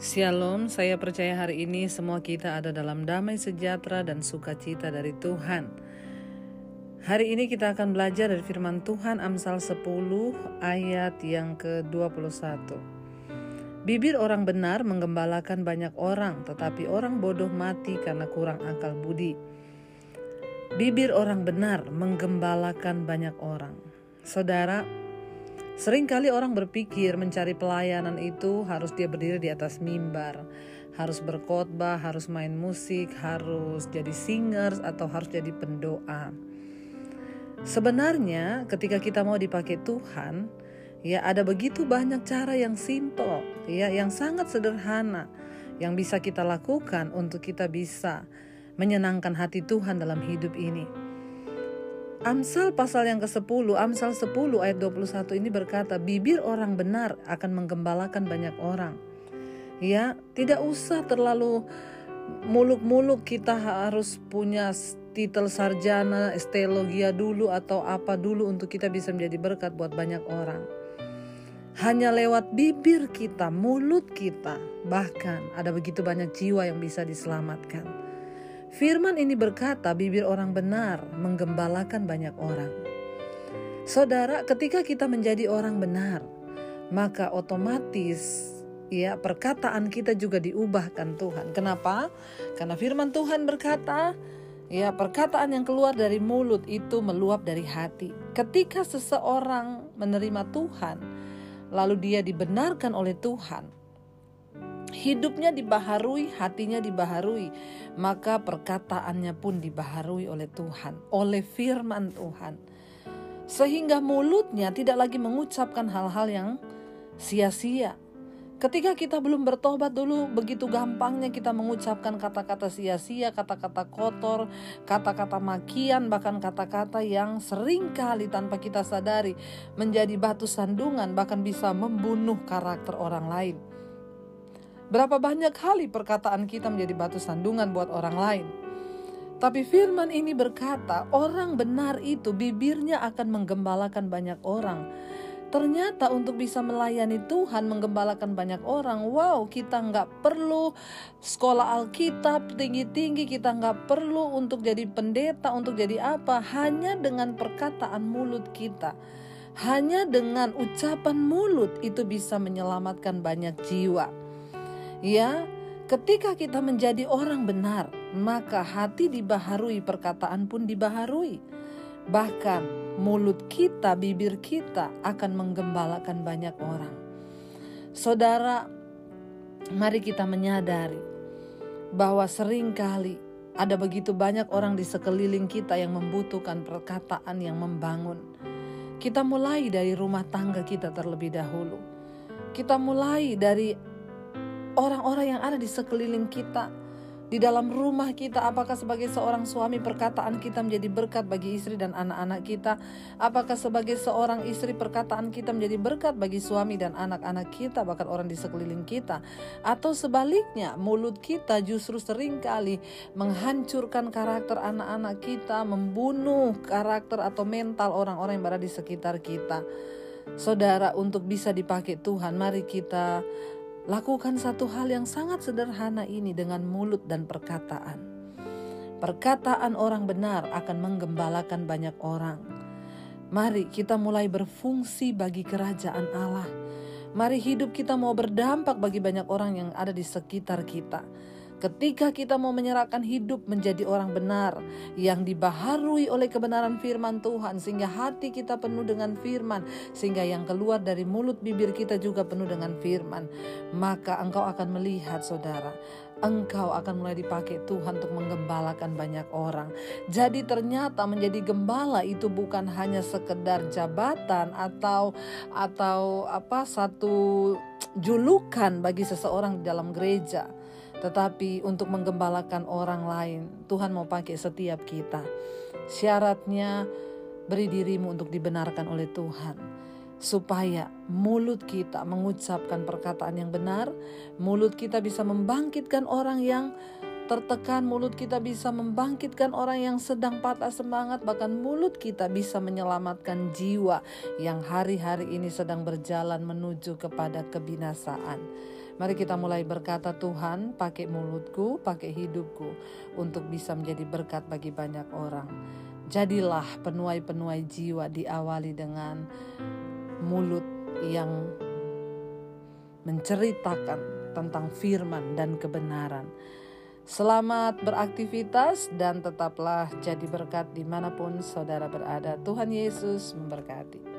Shalom, saya percaya hari ini semua kita ada dalam damai sejahtera dan sukacita dari Tuhan. Hari ini kita akan belajar dari firman Tuhan Amsal 10 ayat yang ke-21. Bibir orang benar menggembalakan banyak orang, tetapi orang bodoh mati karena kurang akal budi. Bibir orang benar menggembalakan banyak orang. Saudara, Seringkali orang berpikir mencari pelayanan itu harus dia berdiri di atas mimbar, harus berkhotbah, harus main musik, harus jadi singers atau harus jadi pendoa. Sebenarnya ketika kita mau dipakai Tuhan, ya ada begitu banyak cara yang simple, ya yang sangat sederhana yang bisa kita lakukan untuk kita bisa menyenangkan hati Tuhan dalam hidup ini. Amsal pasal yang ke-10, Amsal 10 ayat 21 ini berkata, bibir orang benar akan menggembalakan banyak orang. Ya, tidak usah terlalu muluk-muluk kita harus punya titel sarjana, esteologia dulu atau apa dulu untuk kita bisa menjadi berkat buat banyak orang. Hanya lewat bibir kita, mulut kita, bahkan ada begitu banyak jiwa yang bisa diselamatkan. Firman ini berkata, bibir orang benar menggembalakan banyak orang. Saudara, ketika kita menjadi orang benar, maka otomatis ya perkataan kita juga diubahkan Tuhan. Kenapa? Karena firman Tuhan berkata, ya perkataan yang keluar dari mulut itu meluap dari hati. Ketika seseorang menerima Tuhan, lalu dia dibenarkan oleh Tuhan, hidupnya dibaharui, hatinya dibaharui, maka perkataannya pun dibaharui oleh Tuhan, oleh firman Tuhan. Sehingga mulutnya tidak lagi mengucapkan hal-hal yang sia-sia. Ketika kita belum bertobat dulu, begitu gampangnya kita mengucapkan kata-kata sia-sia, kata-kata kotor, kata-kata makian, bahkan kata-kata yang sering kali tanpa kita sadari menjadi batu sandungan, bahkan bisa membunuh karakter orang lain. Berapa banyak kali perkataan kita menjadi batu sandungan buat orang lain. Tapi firman ini berkata, orang benar itu bibirnya akan menggembalakan banyak orang. Ternyata untuk bisa melayani Tuhan, menggembalakan banyak orang, wow kita nggak perlu sekolah Alkitab tinggi-tinggi, kita nggak perlu untuk jadi pendeta, untuk jadi apa, hanya dengan perkataan mulut kita. Hanya dengan ucapan mulut itu bisa menyelamatkan banyak jiwa. Ya, ketika kita menjadi orang benar, maka hati dibaharui, perkataan pun dibaharui. Bahkan mulut kita, bibir kita akan menggembalakan banyak orang. Saudara, mari kita menyadari bahwa sering kali ada begitu banyak orang di sekeliling kita yang membutuhkan perkataan yang membangun. Kita mulai dari rumah tangga kita terlebih dahulu. Kita mulai dari orang-orang yang ada di sekeliling kita, di dalam rumah kita, apakah sebagai seorang suami perkataan kita menjadi berkat bagi istri dan anak-anak kita? Apakah sebagai seorang istri perkataan kita menjadi berkat bagi suami dan anak-anak kita, bahkan orang di sekeliling kita? Atau sebaliknya, mulut kita justru sering kali menghancurkan karakter anak-anak kita, membunuh karakter atau mental orang-orang yang berada di sekitar kita. Saudara, untuk bisa dipakai Tuhan, mari kita Lakukan satu hal yang sangat sederhana ini dengan mulut dan perkataan. Perkataan orang benar akan menggembalakan banyak orang. Mari kita mulai berfungsi bagi kerajaan Allah. Mari hidup kita mau berdampak bagi banyak orang yang ada di sekitar kita. Ketika kita mau menyerahkan hidup menjadi orang benar yang dibaharui oleh kebenaran firman Tuhan sehingga hati kita penuh dengan firman sehingga yang keluar dari mulut bibir kita juga penuh dengan firman maka engkau akan melihat saudara engkau akan mulai dipakai Tuhan untuk menggembalakan banyak orang. Jadi ternyata menjadi gembala itu bukan hanya sekedar jabatan atau atau apa satu julukan bagi seseorang di dalam gereja tetapi untuk menggembalakan orang lain, Tuhan mau pakai setiap kita. Syaratnya beri dirimu untuk dibenarkan oleh Tuhan. Supaya mulut kita mengucapkan perkataan yang benar, mulut kita bisa membangkitkan orang yang tertekan, mulut kita bisa membangkitkan orang yang sedang patah semangat, bahkan mulut kita bisa menyelamatkan jiwa yang hari-hari ini sedang berjalan menuju kepada kebinasaan. Mari kita mulai berkata Tuhan pakai mulutku, pakai hidupku untuk bisa menjadi berkat bagi banyak orang. Jadilah penuai-penuai jiwa diawali dengan mulut yang menceritakan tentang firman dan kebenaran. Selamat beraktivitas dan tetaplah jadi berkat di mana pun saudara berada. Tuhan Yesus memberkati.